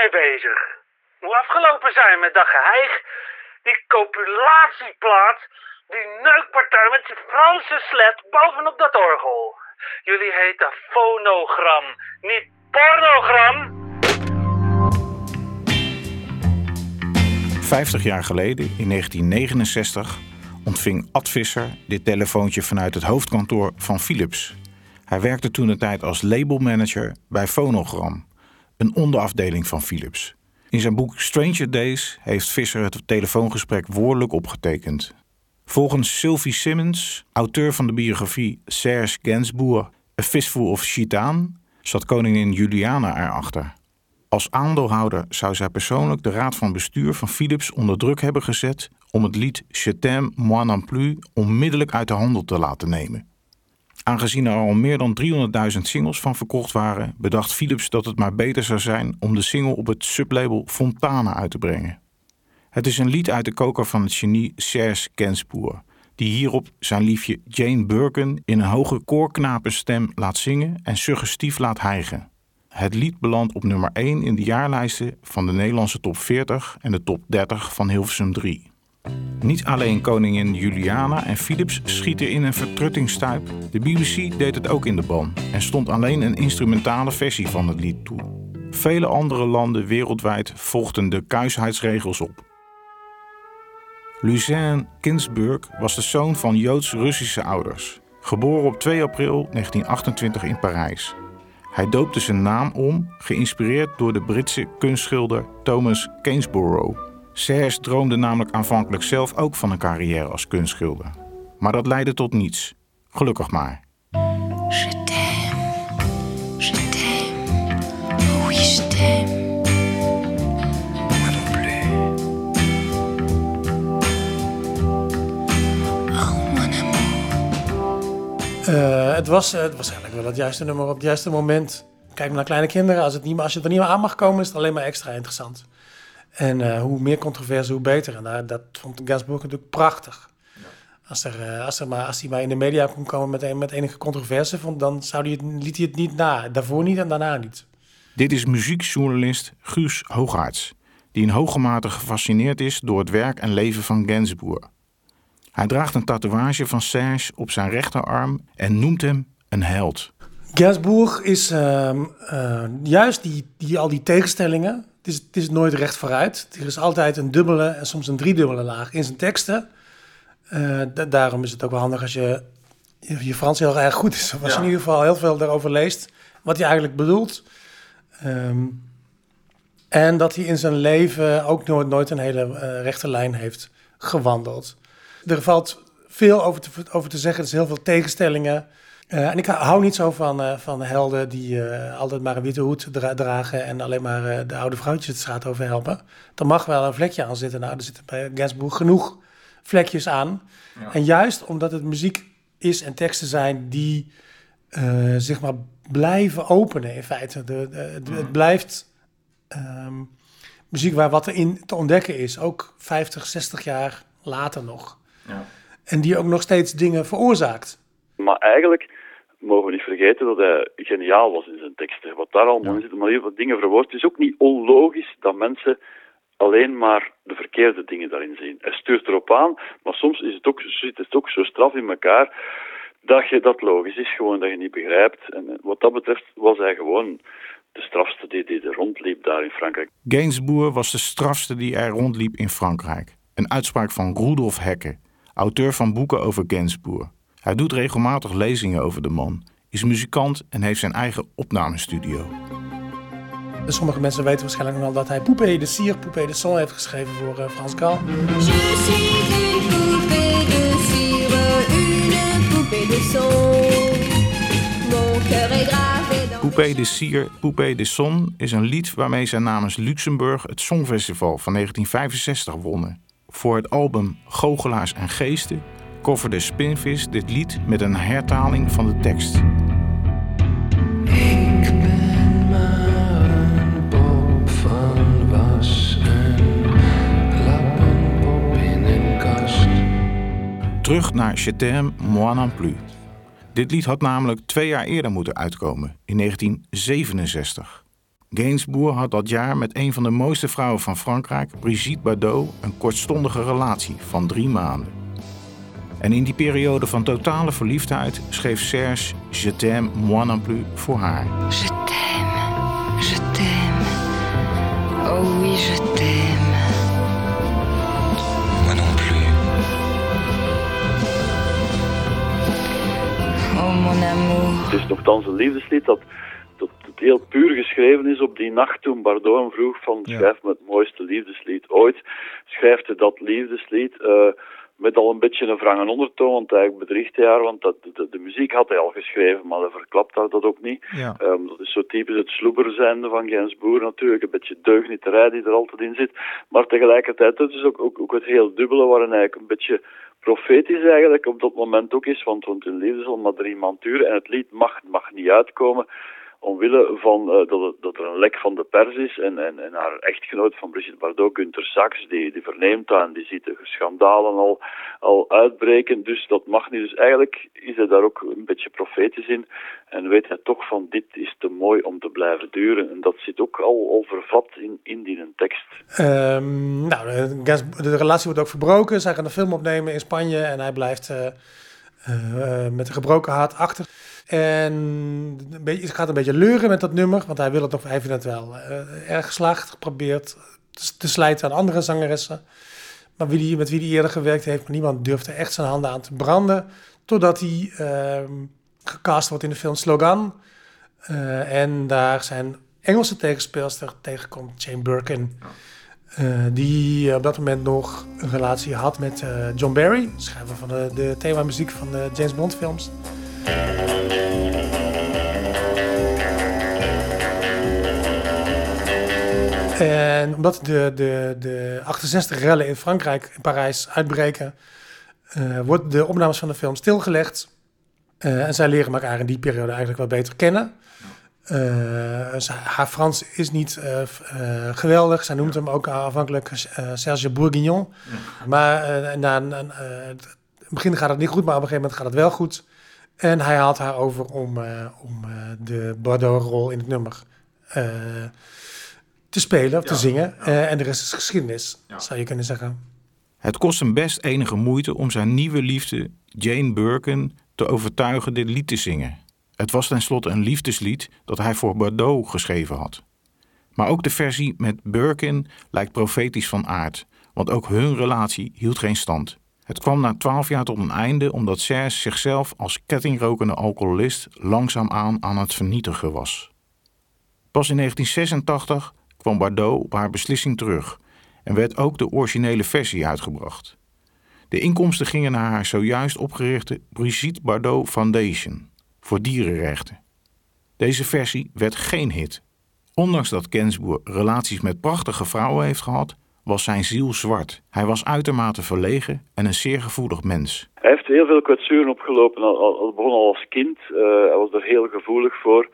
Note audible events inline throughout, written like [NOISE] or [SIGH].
mee bezig. Moet afgelopen zijn met dat geheig. Die copulatieplaat. Die neukpartij met die Franse slet bovenop dat orgel. Jullie heten fonogram, niet pornogram. 50 jaar geleden, in 1969, ontving Ad Visser dit telefoontje vanuit het hoofdkantoor van Philips. Hij werkte toen een tijd als labelmanager bij Phonogram, een onderafdeling van Philips. In zijn boek Stranger Days heeft Visser het telefoongesprek woordelijk opgetekend. Volgens Sylvie Simmons, auteur van de biografie Serge Gainsbourg, A Fistful of Chitaan, zat koningin Juliana erachter. Als aandeelhouder zou zij persoonlijk de raad van bestuur van Philips onder druk hebben gezet om het lied Je t'aime, moi non plus onmiddellijk uit de handel te laten nemen. Aangezien er al meer dan 300.000 singles van verkocht waren, bedacht Philips dat het maar beter zou zijn om de single op het sublabel Fontana uit te brengen. Het is een lied uit de koker van het genie Serge Gainsbourg, die hierop zijn liefje Jane Birkin in een hoge koorknapenstem laat zingen en suggestief laat hijgen. Het lied belandt op nummer 1 in de jaarlijsten van de Nederlandse top 40 en de top 30 van Hilversum 3. Niet alleen koningin Juliana en Philips schieten in een vertruttingstuip. De BBC deed het ook in de ban en stond alleen een instrumentale versie van het lied toe. Vele andere landen wereldwijd volgden de kuisheidsregels op. Lucien Kinsburg was de zoon van Joods-Russische ouders, geboren op 2 april 1928 in Parijs. Hij doopte zijn naam om, geïnspireerd door de Britse kunstschilder Thomas Gainsborough. Serge droomde namelijk aanvankelijk zelf ook van een carrière als kunstschilder. Maar dat leidde tot niets. Gelukkig maar. Je t'aime, je t'aime, oui je t'aime. Moi non plus. Oh mon amour. Eh, het, was, eh, het was eigenlijk wel het juiste nummer op het juiste moment. Kijk maar naar kleine kinderen. Als, het niet, als je er niet meer aan mag komen, is het alleen maar extra interessant. En eh, hoe meer controverse, hoe beter. En daar, dat vond Gainsbourg natuurlijk prachtig. Als, er, eh, als, er maar, als hij maar in de media kon komen met, met enige controverse, vond, dan zou hij het, liet hij het niet na. Daarvoor niet en daarna niet. Dit is muziekjournalist Guus Hoogaerts, die in hoge mate gefascineerd is door het werk en leven van Gainsbourg. Hij draagt een tatoeage van Serge op zijn rechterarm en noemt hem een held. Gainsbourg is ehm, eh, juist die, die, al die tegenstellingen. Het is, het is nooit recht vooruit. Er is altijd een dubbele en soms een driedubbele laag in zijn teksten. Eh, da- daarom is het ook wel handig als je je, je Frans heel erg goed is. Of als je in ieder geval heel veel daarover leest. Wat hij eigenlijk bedoelt. Ehm, en dat hij in zijn leven ook nooit, nooit een hele eh, rechte lijn heeft gewandeld. Er valt veel over te, over te zeggen. Er zijn heel veel tegenstellingen. Eh, en ik hou niet zo van, eh, van helden die eh, altijd maar een witte hoed dra- dragen en alleen maar eh, de oude vrouwtjes de straat over helpen. Er mag wel een vlekje aan zitten. Nou, er zitten bij Gainsbourg genoeg vlekjes aan. En juist omdat het muziek is en teksten zijn die eh, zeg maar blijven openen in feite. De, de- de- het blijft ehm, muziek waar wat erin te ontdekken is. Ook 50, 60 jaar later nog. En die ook nog steeds dingen veroorzaakt. Maar eigenlijk mogen we niet vergeten dat hij geniaal was in zijn teksten. Wat daar allemaal in zit, maar heel veel dingen verwoord. Het is ook niet onlogisch dat mensen alleen maar de verkeerde dingen daarin zien. Hij stuurt erop aan, maar soms is het ook, zit het ook zo straf in elkaar dat je dat logisch is, gewoon dat je niet begrijpt. En eh, wat dat betreft was hij gewoon de strafste die, die er rondliep daar in Frankrijk. Gainsbourg was de strafste die er rondliep in Frankrijk. Een uitspraak van Rudolf Hecke, auteur van boeken over Gainsbourg. Hij doet regelmatig lezingen over de man, is muzikant en heeft zijn eigen opnamestudio. Sommige mensen weten waarschijnlijk nog wel dat hij Poupée de Cire, Poupée de Son heeft geschreven voor eh, Frans Gal. Je suis une poupée de cire, une poupée de son. Mon cœur est gravé dans Poupée de Cire, Poupée de Son is een lied waarmee zij namens Luxemburg het Songfestival van 1965 wonnen. Voor het album Goochelaars en Geesten coverde Spinvis dit lied met een hertaling van de tekst. Ik ben maar een pop van was en lappenpop in een kast. Terug naar Je t'aime, moi non plus. Dit lied had namelijk twee jaar eerder moeten uitkomen, in 1967. Gainsbourg had dat jaar met een van de mooiste vrouwen van Frankrijk, Brigitte Bardot, een kortstondige relatie van drie maanden. En in die periode van totale verliefdheid schreef Serge Je t'aime moi non plus voor haar. Je t'aime, je t'aime. Oh oui, je t'aime. Moi non plus. Oh mon amour. Het is nogthans een liefdeslied dat, dat het heel puur geschreven is op die nacht toen Bardot hem vroeg van Ja. schrijf me het mooiste liefdeslied ooit. Schrijft hij dat liefdeslied eh, met al een beetje een wrange ondertoon, want eigenlijk bedriegt hij haar, want dat, de, de muziek had hij al geschreven, maar hij verklapt haar dat ook niet. Ja. Ehm, dat is zo typisch het sloeberzijnde van Gainsbourg natuurlijk, een beetje deugnieterij die er altijd in zit. Maar tegelijkertijd, het is ook, ook, ook het heel dubbele waarin hij een beetje profetisch eigenlijk op dat moment ook is, want, want hun liefde zal maar drie maand duren en het lied mag, mag niet uitkomen omwille van eh, dat, dat er een lek van de pers is en, en, en haar echtgenoot van Brigitte Bardot, Gunther Sachs, die, die verneemt dat en die ziet de schandalen al, al uitbreken, dus dat mag niet. Dus eigenlijk is hij daar ook een beetje profetisch in en weet hij toch van dit is te mooi om te blijven duren en dat zit ook al, al vervat in, in die tekst. Ehm, nou, de relatie wordt ook verbroken. Zij gaan een film opnemen in Spanje en hij blijft eh, eh, met een gebroken hart achter. En het gaat een beetje leuren met dat nummer, want hij wil het nog, hij vindt het wel eh, erg geslaagd, geprobeerd te, te slijten aan andere zangeressen. Maar wie die, met wie hij eerder gewerkt heeft, maar niemand durfde echt zijn handen aan te branden. Totdat hij ehm, gecast wordt in de film Slogan. Eh, en daar zijn Engelse tegenspeelster tegenkomt, Jane Birkin. eh, die op dat moment nog een relatie had met John Barry, schrijver van de, de themamuziek van de James Bond films. En omdat de, de, de 68 rellen in Frankrijk, in Parijs, uitbreken, eh worden de opnames van de film stilgelegd. Eh, en zij leren elkaar in die periode eigenlijk wel beter kennen. Eh, ze- haar Frans is niet geweldig. Zij noemt hem ook aanvankelijk Serge Bourguignon. Maar na, het in het begin gaat het niet goed, maar op een gegeven moment gaat het wel goed. En hij haalt haar over om, om de Bordeaux-rol in het nummer te spelen of te zingen. Eh, en de rest is geschiedenis, zou je kunnen zeggen. Het kost hem best enige moeite om zijn nieuwe liefde, Jane Birkin, te overtuigen dit lied te zingen. Het was tenslotte een liefdeslied dat hij voor Bordeaux geschreven had. Maar ook de versie met Birkin lijkt profetisch van aard, want ook hun relatie hield geen stand. Het kwam na twaalf jaar tot een einde omdat Serge zichzelf als kettingrokende alcoholist langzaamaan aan het vernietigen was. Pas in 1986 kwam Bardot op haar beslissing terug en werd ook de originele versie uitgebracht. De inkomsten gingen naar haar zojuist opgerichte Brigitte Bardot Foundation voor dierenrechten. Deze versie werd geen hit. Ondanks dat Gainsbourg relaties met prachtige vrouwen heeft gehad, was zijn ziel zwart. Hij was uitermate verlegen en een zeer gevoelig mens. Hij heeft heel veel kwetsuren opgelopen. Al begon al als kind. Eh, hij was er heel gevoelig voor.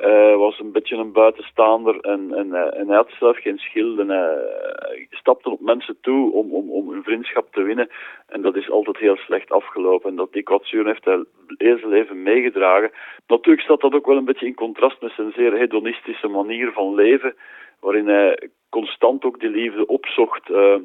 Hij was een beetje een buitenstaander en, en, eh, en hij had zelf geen schild. En hij, hij stapte op mensen toe om, om, om een vriendschap te winnen. En dat is altijd heel slecht afgelopen. En dat die kwetsuren heeft hij heel zijn leven meegedragen. Natuurlijk staat dat ook wel een beetje in contrast met zijn zeer hedonistische manier van leven. Waarin hij constant ook die liefde opzocht. eh,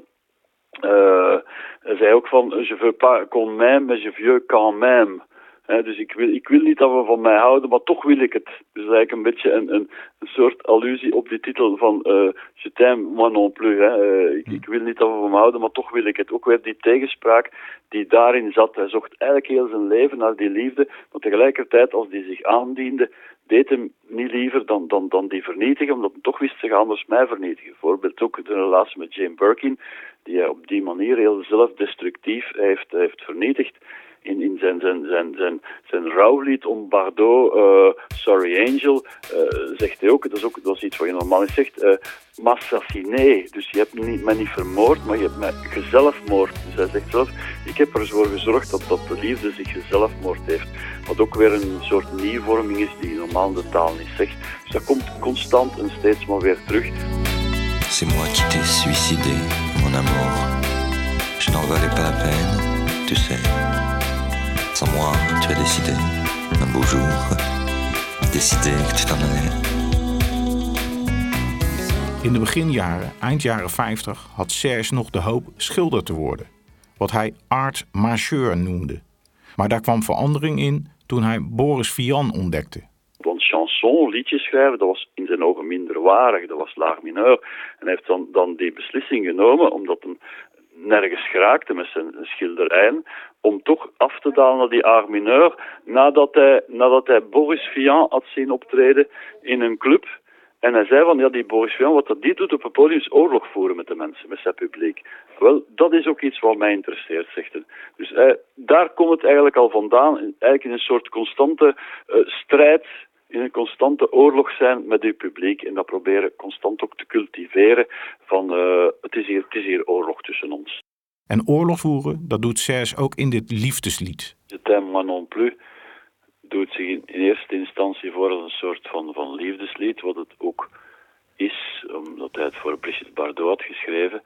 eh, hij zei ook van, je veux pas qu'on m'aime, mais je veux quand même. Dus ik wil, ik wil niet dat we van mij houden, maar toch wil ik het. Dus eigenlijk een beetje een, een, soort allusie op die titel van uh, Je t'aime, moi non plus. Uh, ik, wil niet dat we van me houden, maar toch wil ik het. Ook weer die tegenspraak die daarin zat. Hij zocht eigenlijk heel zijn leven naar die liefde, maar tegelijkertijd als die zich aandiende, deed hem niet liever dan, dan, dan die vernietigen, omdat hij toch wist zich anders mij vernietigen. Bijvoorbeeld ook de relatie met Jane Birkin, die hij op die manier heel zelfdestructief heeft, heeft vernietigd. In, in zijn, zijn, zijn, zijn, zijn rouwlied om Bardot, uh, Sorry Angel, uh, zegt hij ook, dat is ook dat is iets wat je normaal niet zegt, uh, m'assassiné. Dus je hebt me niet, mij niet vermoord, maar je hebt mij gezelfmoord. Dus hij zegt zelf, ik heb ervoor gezorgd dat, dat de liefde zich gezelfmoord heeft. Wat ook weer een soort nieuwvorming is die normaal de taal niet zegt. Dus dat komt constant en steeds maar weer terug. C'est moi qui t'ai suicidé, mon amour. Je n'en valais pas la peine, tu sais. Sans moi, tu as décidé, un beau jour, décidé que tu t'en allais. In de beginjaren, eind jaren 50, had Serge nog de hoop schilder te worden. Wat hij art marcheur noemde. Maar daar kwam verandering in toen hij Boris Vian ontdekte. Want chanson, liedjes schrijven, dat was in zijn ogen minder waardig, dat was laag mineur. En hij heeft dan, dan die beslissing genomen, omdat hij nergens geraakte met zijn schilderijen, om toch af te dalen naar die aar mineur, nadat hij, nadat hij Boris Vian had zien optreden in een club. En hij zei van, ja, die Boris Vian, wat dat die doet op een podium is oorlog voeren met de mensen, met zijn publiek. Wel, dat is ook iets wat mij interesseert, zegt hij. Dus eh, daar komt het eigenlijk al vandaan, eigenlijk in een soort constante eh, strijd, in een constante oorlog zijn met uw publiek en dat proberen constant ook te cultiveren van, uh, het, is hier, het is hier oorlog tussen ons. En oorlog voeren, dat doet Serge ook in dit liefdeslied. Je t'aime moi non plus doet zich in, in, eerste instantie voor als een soort van, van liefdeslied, wat het ook is, omdat hij het voor Brigitte Bardot had geschreven.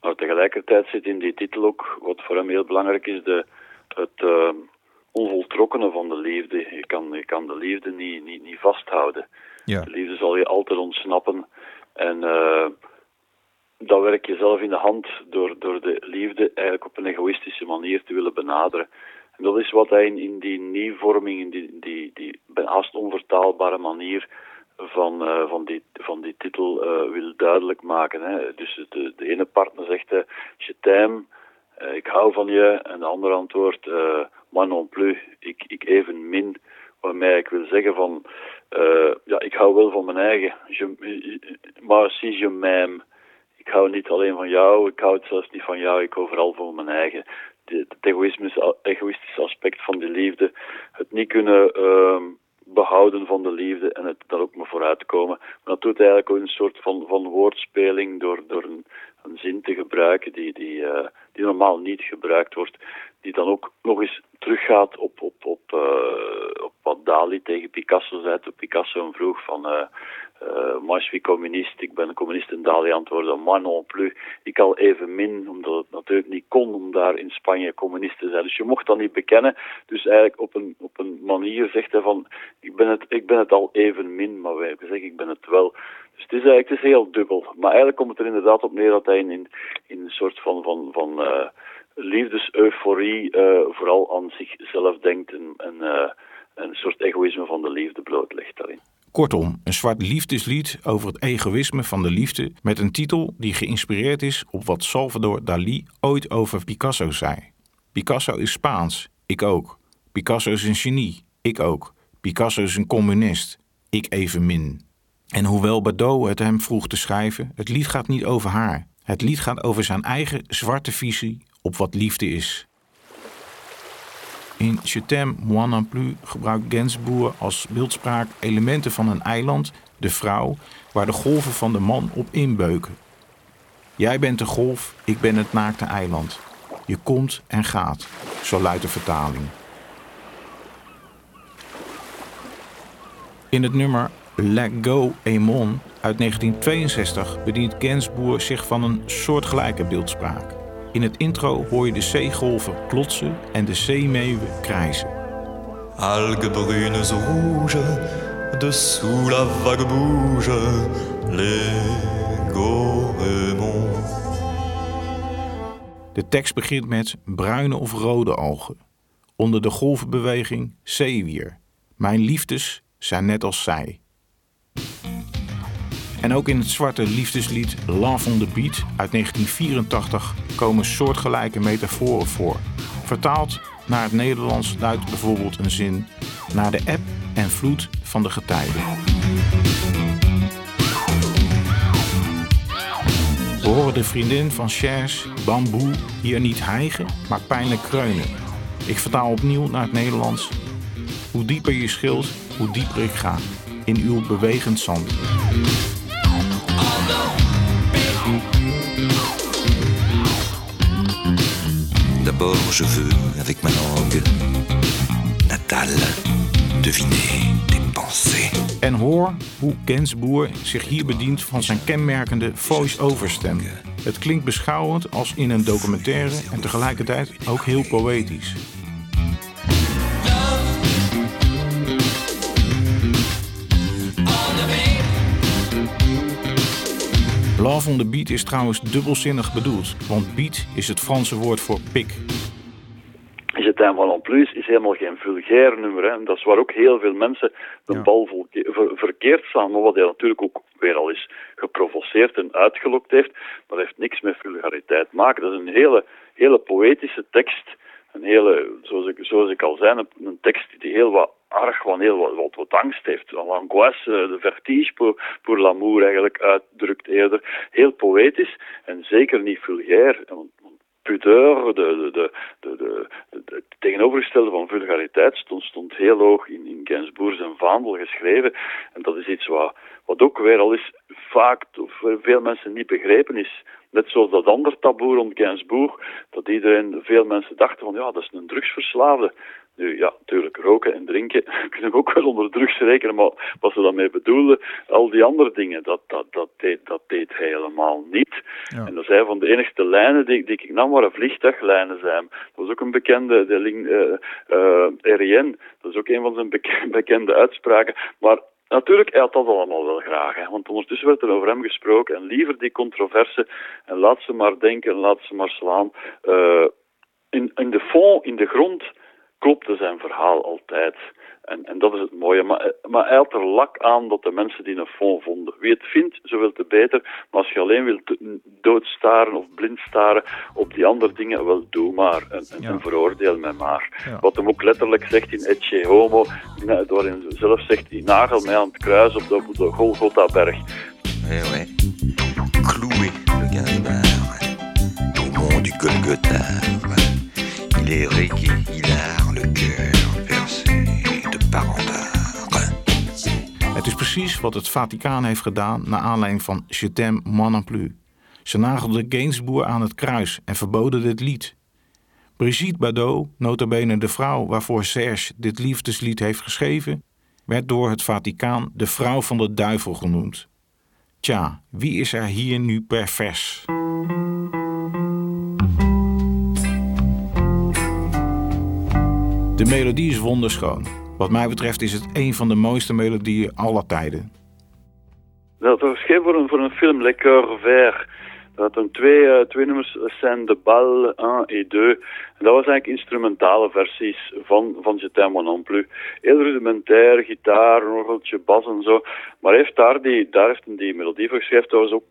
Maar tegelijkertijd zit in die titel ook, wat voor hem heel belangrijk is, de, het uh, onvoltrokkene van de liefde. Je kan, je kan de liefde niet, niet, niet vasthouden. Ja. De liefde zal je altijd ontsnappen. En uh, dat werk je zelf in de hand door, door de liefde eigenlijk op een egoïstische manier te willen benaderen. En dat is wat hij in, in die nieuwvorming, in die, die, die haast onvertaalbare manier van, uh, van, die, van die titel uh, wil duidelijk maken. Hè. Dus de, de ene partner zegt, uh, je t'aime, uh, ik hou van je. En de andere antwoordt, moi non plus, ik, ik even min. Waarmee ik wil zeggen van, ja, ik hou wel van mijn eigen. Je, maar si je m'aime. Ik hou niet alleen van jou, ik hou het zelfs niet van jou, ik hou vooral van mijn eigen. Het egoïstische aspect van de liefde, het niet kunnen uh, behouden van de liefde en het dan ook maar vooruitkomen. Maar dat doet eigenlijk ook een soort van, van woordspeling door, door een, een zin te gebruiken die, die, uh, die normaal niet gebruikt wordt, die dan ook nog eens teruggaat op, op, op, uh, op wat Dali tegen Picasso zei. Toen Picasso hem vroeg van... Uh, uh, je communist, ik ben een communist en Dali antwoordde moi non plus. Ik al even min, omdat het natuurlijk niet kon om daar in Spanje communist te zijn. Dus je mocht dat niet bekennen. Dus eigenlijk op een, op een manier zegt hij van ik ben, het, ik ben het al even min, maar wij zeggen ik ben het wel. Dus het is eigenlijk het is heel dubbel. Maar eigenlijk komt het er inderdaad op neer dat hij in, in, een soort van, van, van uh, liefdeseuforie uh, vooral aan zichzelf denkt en, uh, een soort egoïsme van de liefde blootlegt daarin. Kortom, een zwart liefdeslied over het egoïsme van de liefde met een titel die geïnspireerd is op wat Salvador Dali ooit over Picasso zei. Picasso is Spaans, ik ook. Picasso is een genie, ik ook. Picasso is een communist, ik evenmin. En hoewel Bardot het hem vroeg te schrijven, het lied gaat niet over haar. Het lied gaat over zijn eigen zwarte visie op wat liefde is. In t'aime, moi non plus gebruikt Gainsbourg als beeldspraak elementen van een eiland, de vrouw, waar de golven van de man op inbeuken. Jij bent de golf, ik ben het naakte eiland. Je komt en gaat, zo luidt de vertaling. In het nummer Let Go Amon uit 1962 bedient Gainsbourg zich van een soortgelijke beeldspraak. In het intro hoor je de zeegolven klotsen en de zeemeeuwen krijzen. Algues brunes rouges, dessous la vague bouge, les goémons. De tekst begint met bruine of rode ogen. Onder de golvenbeweging zeewier. Mijn liefdes zijn net als zij. En ook in het zwarte liefdeslied Love on the Beat uit 1984 komen soortgelijke metaforen voor. Vertaald naar het Nederlands luidt bijvoorbeeld een zin naar de eb en vloed van de getijden. We horen de vriendin van Chers, Bamboe, hier niet hijgen, maar pijnlijk kreunen. Ik vertaal opnieuw naar het Nederlands. Hoe dieper je schilt, hoe dieper ik ga. In uw bewegend zand. Je veux, avec ma langue natale, deviner tes pensées. En hoor hoe Gainsbourg zich hier bedient van zijn kenmerkende voice-over stem. Het klinkt beschouwend als in een documentaire en tegelijkertijd ook heel poëtisch. Love on the Beat is trouwens dubbelzinnig bedoeld, want beat is het Franse woord voor pik. Je t'aime wel en plus is helemaal geen vulgair nummer. Hè. Dat is waar ook heel veel mensen de Ja. bal verkeerd slaan. Maar wat hij natuurlijk ook weer al is geprovoceerd en uitgelokt heeft, dat heeft niks met vulgariteit te maken. Dat is een hele, hele poëtische tekst. Een hele, zoals ik, zoals ik al zei, een, een tekst die heel wat arg, gewoon heel wat, wat, angst heeft. L'angoisse, eh, de vertige pour, pour l'amour eigenlijk uitdrukt eerder. Heel poëtisch en zeker niet vulgair. Pudeur, de, de, de, de, het tegenovergestelde van vulgariteit, stond, stond heel hoog in, in Gainsbourg zijn vaandel geschreven. En dat is iets wat, wat ook weer al eens vaak door veel mensen niet begrepen is. Net zoals dat ander taboe rond Gainsbourg, dat iedereen, veel mensen dachten van ja, dat is een drugsverslaafde. Nu ja, natuurlijk, roken en drinken [LAUGHS] kunnen we ook wel onder drugs rekenen, maar wat ze daarmee bedoelden, al die andere dingen, dat, dat, dat, deed, dat deed hij helemaal niet. Ja. En dat zijn van de enigste lijnen die, die ik nam, waren vliegtuiglijnen zijn. Dat was ook een bekende, de link, eh eh, REN, dat is ook een van zijn beke- [LAUGHS] bekende uitspraken. Maar Natuurlijk, hij had dat allemaal wel graag. Hè, want ondertussen werd er over hem gesproken. En liever die controverse. En laat ze maar denken, laat ze maar slaan. Eh, in, in de fond, in de grond, klopte zijn verhaal altijd. En, en dat is het mooie. Maar, maar hij had er lak aan dat de mensen die een fond vonden. Wie het vindt, zoveel te beter. Maar als je alleen wilt doodstaren of blind staren op die andere dingen, wel doe maar. En, en, Ja. en veroordeel mij maar. Ja. Wat hem ook letterlijk zegt in Ecce Homo, na- waarin hij zelf zegt, die nagel mij aan het kruis op de, de Golgotha-berg. Eh ouais. Cloué, le au mont du Golgotha. Il est reggae, hilar, precies wat het Vaticaan heeft gedaan naar aanleiding van Je t'aime moi non plus. Ze nagelden Gainsbourg aan het kruis en verboden dit lied. Brigitte Bardot, nota bene de vrouw waarvoor Serge dit liefdeslied heeft geschreven, werd door het Vaticaan de vrouw van de duivel genoemd. Tja, wie is er hier nu pervers? De melodie is wonderschoon. Wat mij betreft is het een van de mooiste melodieën aller tijden. Dat was geschreven voor een, film, Le Coeur Vert. Dat een twee, eh, twee nummers zijn de bal 1 et 2. En dat was eigenlijk instrumentale versies van, van Je t'aime non plus. Heel rudimentair, gitaar, orgeltje, bas en zo. Maar heeft daar, die, daar heeft hij die melodie voor geschreven. Dat was ook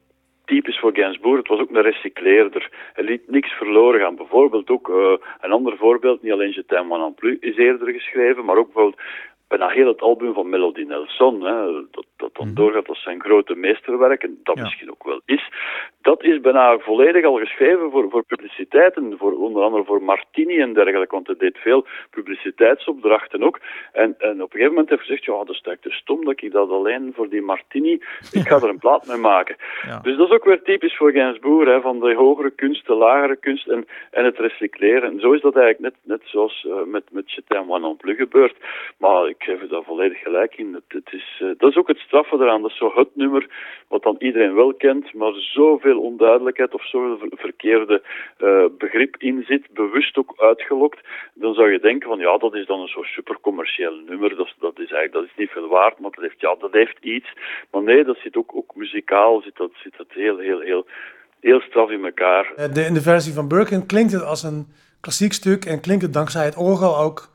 typisch voor Gainsbourg. Het was ook een recycleerder. Hij liet niks verloren gaan. Bijvoorbeeld ook eh, een ander voorbeeld, niet alleen Je t'aime non plus is eerder geschreven, maar ook bijvoorbeeld bijna heel het album van Melody Nelson, hè, dat, dat dan doorgaat als zijn grote meesterwerk, en dat Ja. misschien ook wel is, dat is bijna volledig al geschreven voor, voor publiciteit, en voor, onder andere voor Martini en dergelijke, want hij deed veel publiciteitsopdrachten ook. En, en op een gegeven moment heeft hij gezegd, ja, dat is eigenlijk te stom dat ik dat alleen voor die Martini, ik ga [LAUGHS] er een plaat mee maken. Ja. Dus dat is ook weer typisch voor Gainsbourg, hè, van de hogere kunst, de lagere kunst en, en het recycleren. En zo is dat eigenlijk net, net zoals eh, met, met moi non plus gebeurt. Maar ik geef u daar volledig gelijk in. Het, het is, eh, dat is ook het straffe eraan. Dat is zo het nummer wat dan iedereen wel kent, maar zoveel onduidelijkheid of zoveel ver- verkeerde eh, begrip in zit, bewust ook uitgelokt. Dan zou je denken van ja, dat is dan een soort supercommercieel nummer. Dat, is- dat is eigenlijk dat is niet veel waard, maar dat heeft, ja, dat heeft iets. Maar nee, dat zit ook, ook muzikaal, zit dat, zit dat heel, heel, heel, heel straf in elkaar. Eh, De, in de versie van Birkin klinkt het als een klassiek stuk en klinkt het dankzij het orgel ook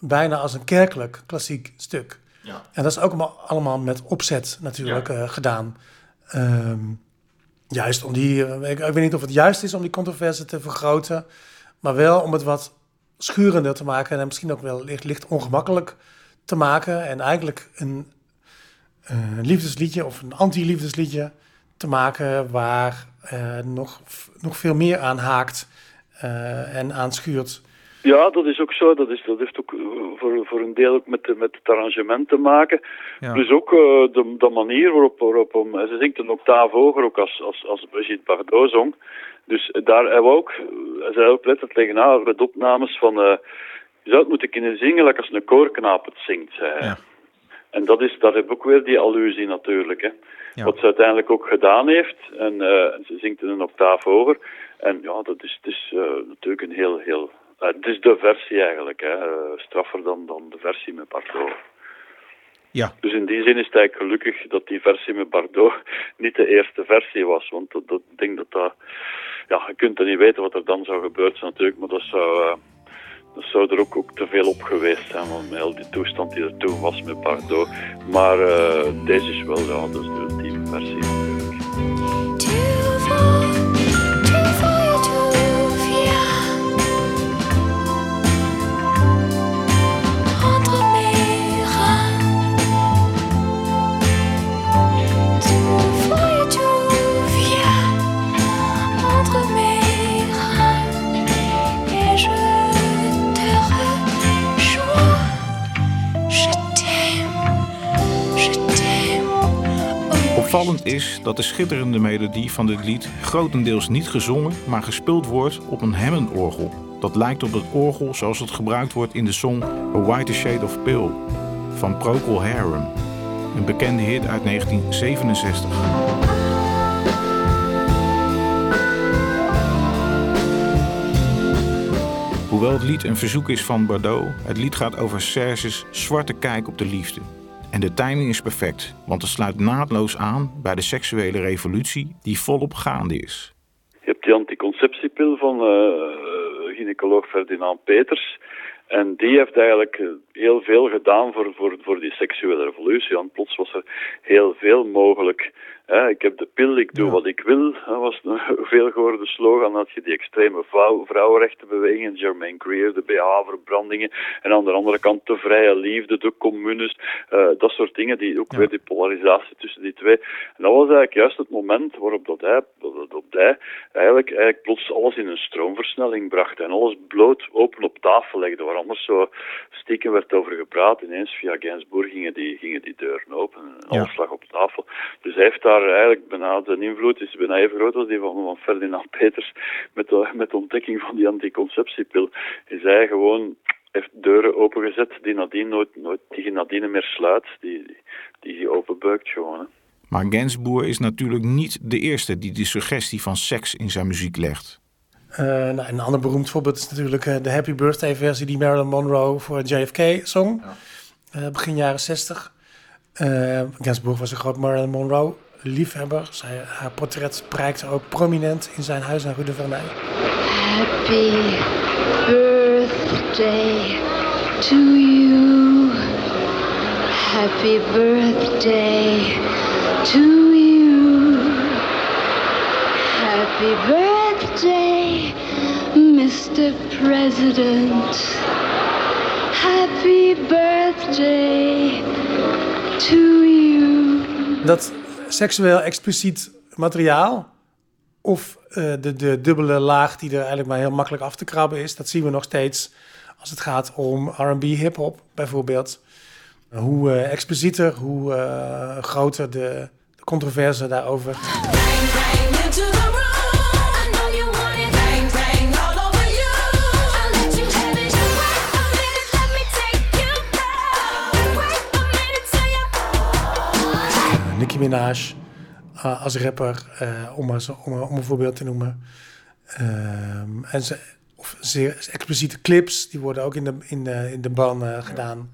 bijna als een kerkelijk klassiek stuk. Ja. En dat is ook allemaal, met opzet natuurlijk eh, gedaan. Ehm, juist om die, eh, ik, ik weet niet of het juist is om die controverse te vergroten, maar wel om het wat schurender te maken en misschien ook wel licht, licht ongemakkelijk te maken en eigenlijk een, eh, liefdesliedje of een anti-liefdesliedje te maken waar nog, nog veel meer aan haakt eh, en aan schuurt. Ja, dat is ook zo. Dat, is, dat heeft ook eh, voor, voor een deel ook met, de- met het arrangement te maken. Ja. Plus ook eh, de, de manier waarop, waarop hem, ze zingt een octaaf hoger ook als, als, als Brigitte Bardot zong. Dus daar hebben we ook, eh, zei ook letterlijk tegen haar met opnames van, eh, je zou het moeten kunnen zingen like als een koorknaap het zingt. Ja. En dat is, daar heb ik ook weer die allusie natuurlijk. Hè. Ja. Wat ze uiteindelijk ook gedaan heeft. En eh, ze zingt in een octaaf hoger. En ja, dat is, het is eh, natuurlijk een heel, heel... eh, het is de versie eigenlijk, hè. eh, straffer dan, dan de versie met Bardot. Ja. Dus in die zin is het eigenlijk gelukkig dat die versie met Bardot [LAUGHS] niet de eerste versie was. Want dat, denk dat dat... Ja, je kunt er niet weten wat er dan zou gebeuren zijn natuurlijk, maar dat zou... eh, dat zou er ook, ook te veel op geweest zijn, want met heel die toestand die er toen was met Bardot. Maar deze is wel, ja, dat is de ultieme versie Is dat de schitterende melodie van dit lied grotendeels niet gezongen, maar gespeeld wordt op een Hammond-orgel. Dat lijkt op het orgel zoals het gebruikt wordt in de song A Whiter Shade of Pale van Procol Harum, een bekende hit uit 1967. Hoewel het lied een verzoek is van Bardot, het lied gaat over Serge's zwarte kijk op de liefde. En de timing is perfect, want het sluit naadloos aan bij de seksuele revolutie die volop gaande is. Je hebt die anticonceptiepil van eh, gynaecoloog Ferdinand Peters. En die heeft eigenlijk eh, heel veel gedaan voor, voor, voor die seksuele revolutie. Want plots was er heel veel mogelijk. Ik heb de pil, ik doe wat ik wil. Dat was een [LAUGHS] veel gehoorde slogan. Dan had je die extreme vrouw, vrouwenrechtenbeweging, Germaine Greer, de BH-verbrandingen. En aan de andere kant de vrije liefde, de communes. eh, dat soort dingen, die, ook weer die polarisatie tussen die twee. En dat was eigenlijk juist het moment waarop dat hij, dat, dat hij eigenlijk, eigenlijk plots alles in een stroomversnelling bracht. En alles bloot open op tafel legde, waar anders zo stiekem werd over gepraat. Ineens via Gainsbourg gingen die, gingen die deuren open en alles Ja. lag op tafel. Dus hij heeft daar eigenlijk bijna, de invloed is bijna even groot als die van, van Ferdinand Peters met de, met de ontdekking van die anticonceptiepil. Is hij gewoon heeft deuren opengezet die nadien nooit, nooit die nadien meer sluit, die, die, die je openbuikt gewoon. Hè. Maar Gainsbourg is natuurlijk niet de eerste die de suggestie van seks in zijn muziek legt. Eh, nou, een ander beroemd voorbeeld is natuurlijk eh, de Happy Birthday versie die Marilyn Monroe voor JFK zong. Eh, begin jaren 60. Eh Gainsbourg was een groot Marilyn Monroe liefhebber. Zij, haar portret prijkte ook prominent in zijn huis aan Rue de Verneuil. Happy birthday to you. Happy birthday to you. Happy birthday, Mr. President. Happy birthday to you. Dat seksueel expliciet materiaal of eh, de, de dubbele laag die er eigenlijk maar heel makkelijk af te krabben is, dat zien we nog steeds als het gaat om R&B hip-hop bijvoorbeeld. Hoe eh, explicieter, hoe eh, groter de, de controverse daarover. Minaj eh, als rapper, eh, om, maar zo, om, om een voorbeeld te noemen. Ehm, en ze, of zeer expliciete clips, die worden ook in de, in de, in de ban eh, gedaan.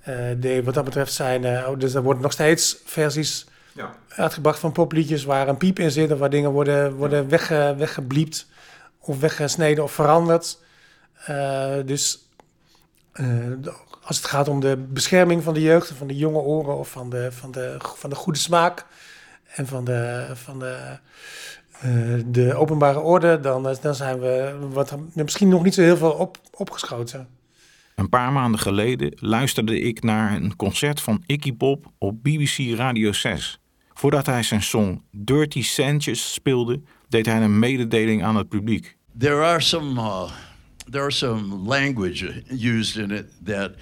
Eh, die, wat dat betreft zijn, oh, dus er worden nog steeds versies uitgebracht van popliedjes waar een piep in zit of waar dingen worden, worden wegge, weggebliept of weggesneden of veranderd. Dus als het gaat om de bescherming van de jeugd, van de jonge oren of van de, van de, van de goede smaak en van de, van de, eh, de openbare orde, dan, eh, dan zijn we wat, misschien nog niet zo heel veel op, opgeschoten. Een paar maanden geleden luisterde ik naar een concert van Iggy Pop op BBC Radio 6. Voordat hij zijn song Dirty Sanchez speelde, deed hij een mededeling aan het publiek. there are some uh, there are some language used in it that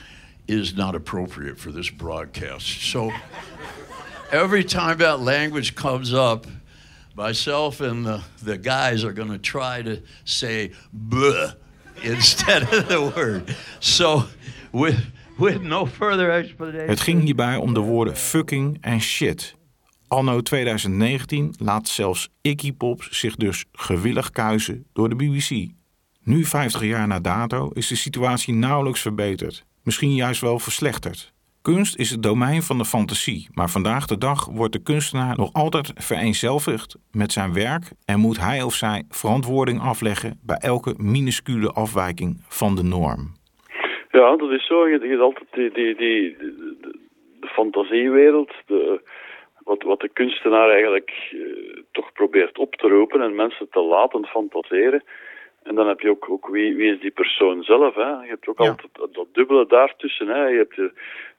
is not appropriate for this broadcast. So every time that language comes up, myself and the, the guys are going to try to say "buh" instead of the word. So with with no further explanation. Het ging hierbij om de woorden fucking en shit. Anno 2019 laat zelfs Iggy Pop zich dus gewillig kuisen door de BBC. Nu 50 jaar na dato is de situatie nauwelijks verbeterd. Misschien juist wel verslechterd. Kunst is het domein van de fantasie, maar vandaag de dag wordt de kunstenaar nog altijd vereenzelvigd met zijn werk en moet hij of zij verantwoording afleggen bij elke minuscule afwijking van de norm. Ja, dat is zo. Je, hebt altijd die, die, die, de fantasiewereld, de, wat, wat de kunstenaar eigenlijk eh, toch probeert op te roepen en mensen te laten fantaseren. En dan heb je ook, ook wie, wie is die persoon zelf. Hè? Je hebt ook Ja. altijd dat, dat dubbele daartussen. Hè? Je hebt, eh,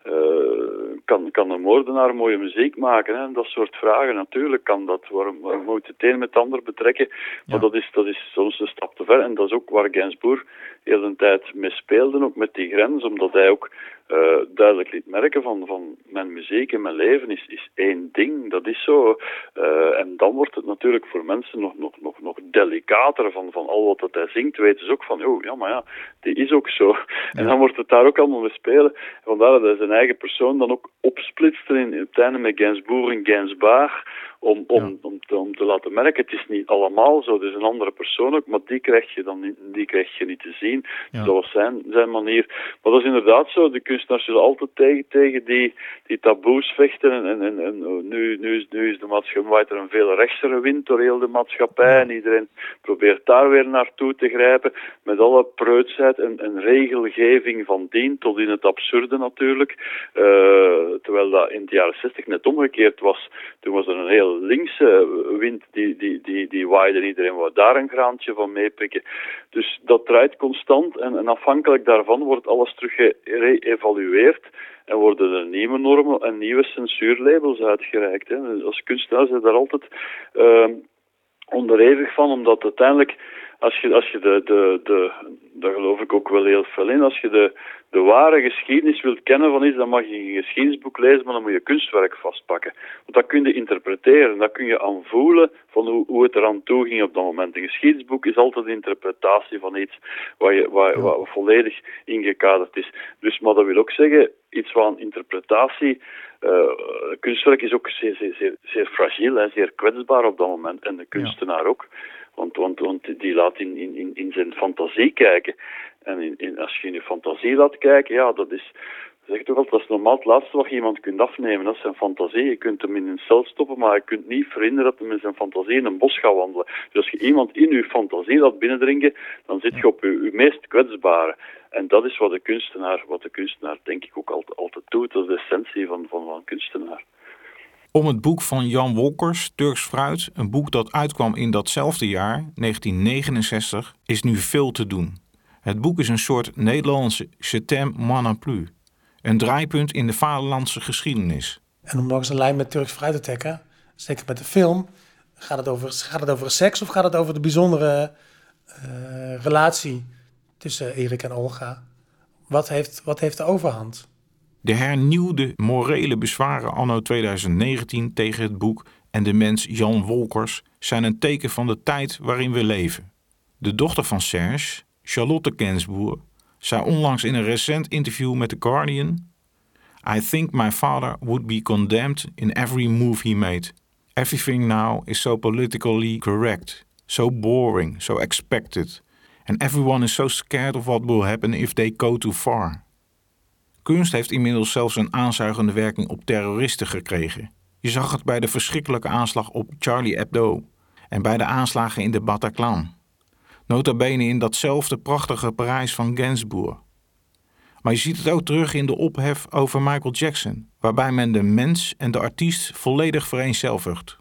eh, kan, kan een moordenaar mooie muziek maken? Hè? Dat soort vragen. Natuurlijk kan dat. Waarom, waarom moet je het een met het ander betrekken? Maar Ja. dat, is, dat is soms een stap te ver. En dat is ook waar Gainsbourg heel de tijd mee speelde, ook met die grens. Omdat hij ook eh, duidelijk liet merken van, van mijn muziek en mijn leven is, is één ding. Dat is zo. Eh, en dan wordt het natuurlijk voor mensen nog, nog, nog, nog delicater van, van al wat dat hij zingt. Weten ze ook van, oh ja, maar ja, die is ook zo. [LAUGHS] En dan wordt het daar ook allemaal mee spelen. Vandaar dat hij zijn eigen persoon dan ook opsplitste in, in het einde met Gainsbourg en Gainsbaar. Om, om, om, te, om te laten merken, het is niet allemaal zo. Is een andere persoon ook, maar die krijg je dan niet, die krijg je niet te zien. Ja. Dat was zijn, zijn manier. Maar dat is inderdaad zo. De kunstenaars zullen altijd tegen, tegen die, die taboes vechten. En, en, en, en oh, nu, nu, is, nu is de maatschappij er een veel rechtsere wind door heel de maatschappij. En iedereen probeert daar weer naartoe te grijpen. Met alle preutsheid en, en regelgeving van dien tot in het absurde natuurlijk. Eh, terwijl dat in de jaren 60 net omgekeerd was. Toen was er een heel linkse wind die, die, die, die waaide. en Iedereen wou daar een graantje van meepikken. Dus dat draait constant en, en afhankelijk daarvan wordt alles terug geëvalueerd en worden er nieuwe normen en nieuwe censuurlabels uitgereikt. Hè. Dus als kunstenaar zijn daar altijd ehm, onderhevig van, omdat uiteindelijk, als je, als je de, de, de, daar geloof ik ook wel heel veel in, als je de, de ware geschiedenis wilt kennen van iets, dan mag je een geschiedenisboek lezen, maar dan moet je kunstwerk vastpakken. Want dat kun je interpreteren, dat kun je aanvoelen van hoe, hoe het eraan toe ging op dat moment. Een geschiedenisboek is altijd een interpretatie van iets waar, je, waar, waar volledig ingekaderd is. Dus, maar dat wil ook zeggen, iets van interpretatie, eh, kunstwerk is ook zeer, zeer, zeer, zeer fragiel en zeer kwetsbaar op dat moment. En de kunstenaar ook. Die laat in, in, in- zijn fantasie kijken. En in, als je in je fantasie laat kijken, ja, dat is, zeg toch altijd, dat is normaal het laatste wat je iemand kunt afnemen. Dat is zijn fantasie. Je kunt hem in een cel stoppen, maar je kunt niet verhinderen dat hij met zijn fantasie in een bos gaat wandelen. Dus als je iemand in je fantasie laat binnendringen, dan zit je op je, je meest kwetsbare. En dat is wat de kunstenaar, wat de kunstenaar denk ik ook altijd, altijd doet. Dat is de essentie van, van, van een kunstenaar. Om het boek van Jan Wolkers, Turks Fruit, een boek dat uitkwam in datzelfde jaar, 1969, is nu veel te doen. Het boek is een soort Nederlandse Je non plus. Een draaipunt in de vaderlandse geschiedenis. En om nog eens een lijn met Turks fruit te trekken, zeker met de film, gaat het over, gaat het over seks of gaat het over de bijzondere eh, relatie tussen Erik en Olga? Wat heeft, wat heeft de overhand? De hernieuwde morele bezwaren anno 2019 tegen het boek en de mens Jan Wolkers zijn een teken van de tijd waarin we leven. De dochter van Serge, Charlotte Gainsbourg, zei onlangs in een recent interview met The Guardian: I think my father would be condemned in every move he made. Everything now is so politically correct, so boring, so expected. And everyone is so scared of what will happen if they go too far. Kunst heeft inmiddels zelfs een aanzuigende werking op terroristen gekregen. Je zag het bij de verschrikkelijke aanslag op Charlie Hebdo en bij de aanslagen in de Bataclan. Nota bene in datzelfde prachtige Parijs van Gainsbourg. Maar je ziet het ook terug in de ophef over Michael Jackson, waarbij men de mens en de artiest volledig vereenzelvigt.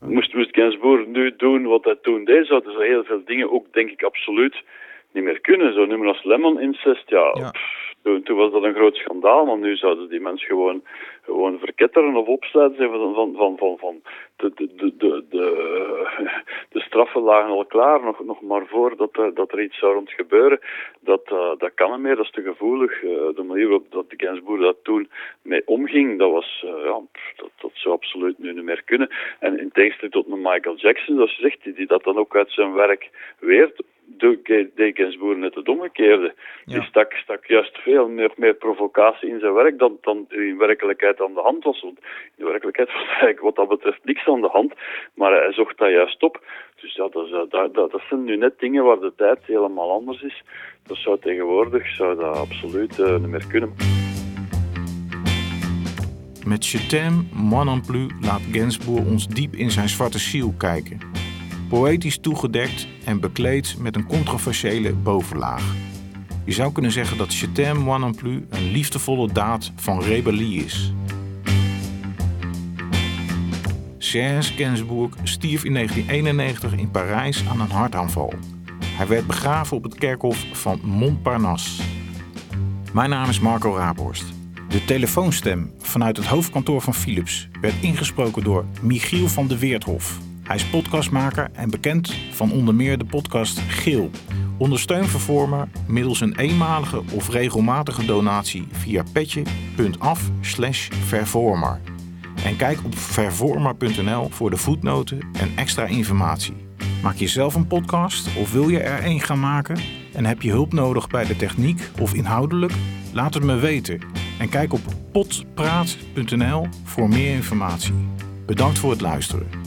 Moest, moest Gainsbourg nu doen wat hij toen deed, zouden ze heel veel dingen ook, denk ik, absoluut niet meer kunnen. Zo nummer als Lemon Incest, ja, Ja. pff, toen, toen was dat een groot schandaal, maar nu zouden die mensen gewoon, gewoon verketteren of opsluiten. Van, van, van, van, van de, de, de, de, de, de straffen lagen al klaar, nog, nog maar voor dat er, dat er iets zou rond gebeuren. Dat, eh, dat kan niet meer, dat is te gevoelig. Eh, de manier waarop de Gainsbourg dat toen mee omging, dat was, eh, ja, dat, dat zou absoluut nu niet meer kunnen. En in tegenstelling tot Michael Jackson, zoals zegt, die, die dat dan ook uit zijn werk weert, deed Gainsbourg net het omgekeerde. Ja. Die stak, stak juist veel meer, meer provocatie in zijn werk dan, dan in werkelijkheid aan de hand was. Want in de werkelijkheid was [LAUGHS] eigenlijk wat dat betreft niks aan de hand, maar hij zocht dat juist op. Dus ja, dat, eh, dat, dat, dat zijn nu net dingen waar de tijd helemaal anders is. Dat zou tegenwoordig zou dat absoluut eh, niet meer kunnen. Met Je t'aime, moi non plus laat Gainsbourg ons diep in zijn zwarte ziel kijken. Poëtisch toegedekt en bekleed met een controversiële bovenlaag. Je zou kunnen zeggen dat Je moi non plus een liefdevolle daad van rebellie is. Serge Gainsbourg stierf in 1991 in Parijs aan een hartaanval. Hij werd begraven op het kerkhof van Montparnasse. Mijn naam is Marco Raaphorst. De telefoonstem vanuit het hoofdkantoor van Philips werd ingesproken door Michiel van de Weerthof. Hij is podcastmaker en bekend van onder meer de podcast Geel. Ondersteun Vervormer middels een eenmalige of regelmatige donatie via petje.af slash vervormer. En kijk op vervormer.nl voor de voetnoten en extra informatie. Maak je zelf een podcast of wil je er een gaan maken? En heb je hulp nodig bij de techniek of inhoudelijk? Laat het me weten. En kijk op potpraat.nl voor meer informatie. Bedankt voor het luisteren.